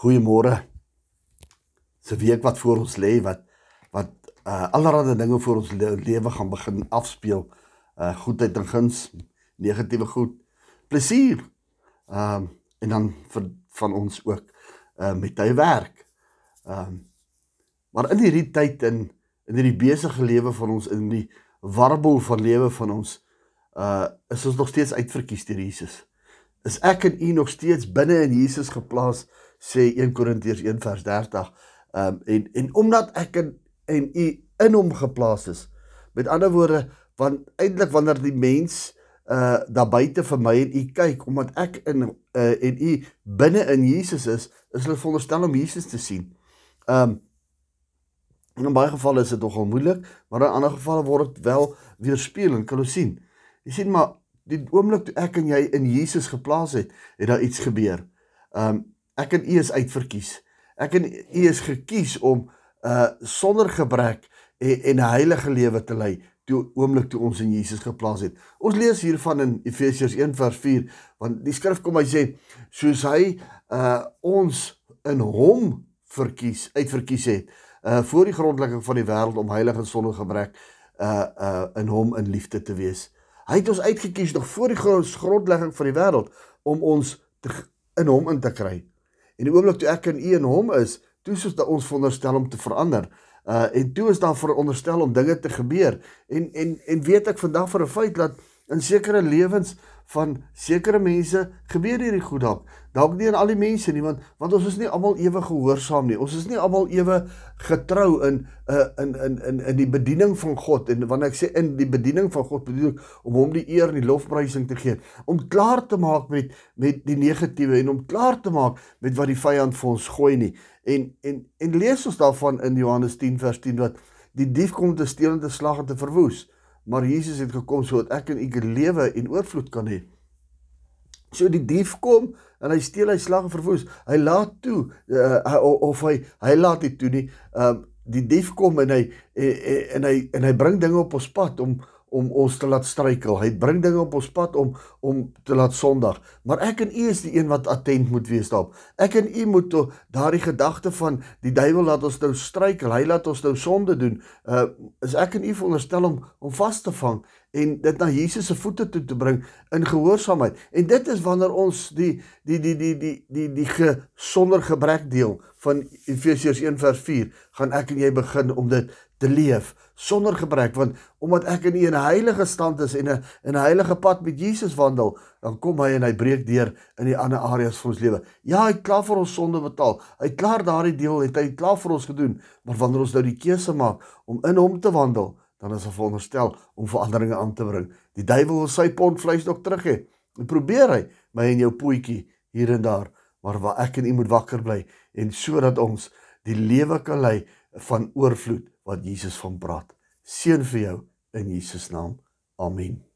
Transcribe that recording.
Goeiemôre. 'n week wat voor ons lê wat wat uh allerlei dinge vir ons le lewe gaan begin afspeel. Uh goedheid en guns, negatiewe goed, plesier. Um en dan vir van ons ook uh met hy werk. Um maar in hierdie tyd in in hierdie besige lewe van ons in die warbel van lewe van ons uh is ons nog steeds uitverkies deur Jesus. Is ek en u nog steeds binne in Jesus geplaas? sê 1 Korintiërs 1 vers 30. Ehm um, en en omdat ek in en u in hom geplaas is. Met ander woorde, want eintlik wanneer die mens uh daar buite vir my en u kyk omdat ek in uh en u binne in Jesus is, is hulle veronderstel om Jesus te sien. Ehm um, in baie gevalle is dit nogal moeilik, maar in ander gevalle word dit wel weerspieël en kan ons sien. Jy sien maar die oomblik toe ek en jy in Jesus geplaas het, het daar iets gebeur. Um, Ek en u is uitverkies. Ek en u is gekies om uh sonder gebrek en, en 'n heilige lewe te lei toe oomblik toe ons in Jesus geplaas het. Ons lees hiervan in Efesiërs 1 vers 4 want die skrif kom hy sê soos hy uh ons in hom verkies uitverkies het uh voor die grondlegging van die wêreld om heilig en sonder gebrek uh uh in hom in liefde te wees. Hy het ons uitgekies nog voor die grondlegging van die wêreld om ons te, in hom in te kry. En die oomblik toe ek in U en hom is, toe is dit ons veronderstel om te verander. Uh en toe is daar veronderstel om dinge te gebeur. En en en weet ek vandag vir 'n feit dat in sekere lewens van sekere mense gebeur hierdie goed dalk. Dalk nie aan al die mense nie, want want ons is nie almal ewe gehoorsaam nie. Ons is nie almal ewe getrou in uh in in in in die bediening van God. En wanneer ek sê in die bediening van God, bedoel ek om hom die eer en die lofprysing te gee, om klaar te maak met met die negatiewe en om klaar te maak met wat die vyand vir ons gooi nie. En en en lees ons daarvan in Johannes 10 vers 10 wat die dief kom te steel en te slag en te verwoes maar Jesus het gekom sodat ek en u lewe en oorvloed kan hê. So die dief kom en hy steel hy slag en verwoes. Hy laat toe uh, of hy hy laat dit toe nie. Um, die dief kom en hy en, en hy en hy bring dinge op ons pad om om ons te laat struikel. Hy bring dinge op ons pad om om te laat sondig. Maar ek en u is die een wat attent moet wees daarop. Ek en u moet daardie gedagte van die duiwel laat ons nou struikel. Hy laat ons nou sonde doen. Uh is ek en u veronderstel om om vas te vang en dit na Jesus se voete toe te bring in gehoorsaamheid. En dit is wanneer ons die die die die die die die gesonder gebrek deel van Efesiërs 1 vers 4 gaan ek en jy begin om dit te leef sonder gebrek want omdat ek in 'n heilige stand is en 'n 'n heilige pad met Jesus wandel dan kom hy en hy breek deur in die ander areas van ons lewe. Ja, hy het klaar vir ons sonde betaal. Hy het klaar daardie deel het hy klaar vir ons gedoen. Maar wanneer ons nou die keuse maak om in hom te wandel, dan is ons veronderstel om veranderinge aan te bring. Die duiwel wil sy pond vleis nog terug hê. En probeer hy my en jou poetjie hier en daar, maar waar ek en u moet wakker bly en sodat ons die lewe kan lei van oorvloed wat Jesus van praat. Seën vir jou in Jesus naam. Amen.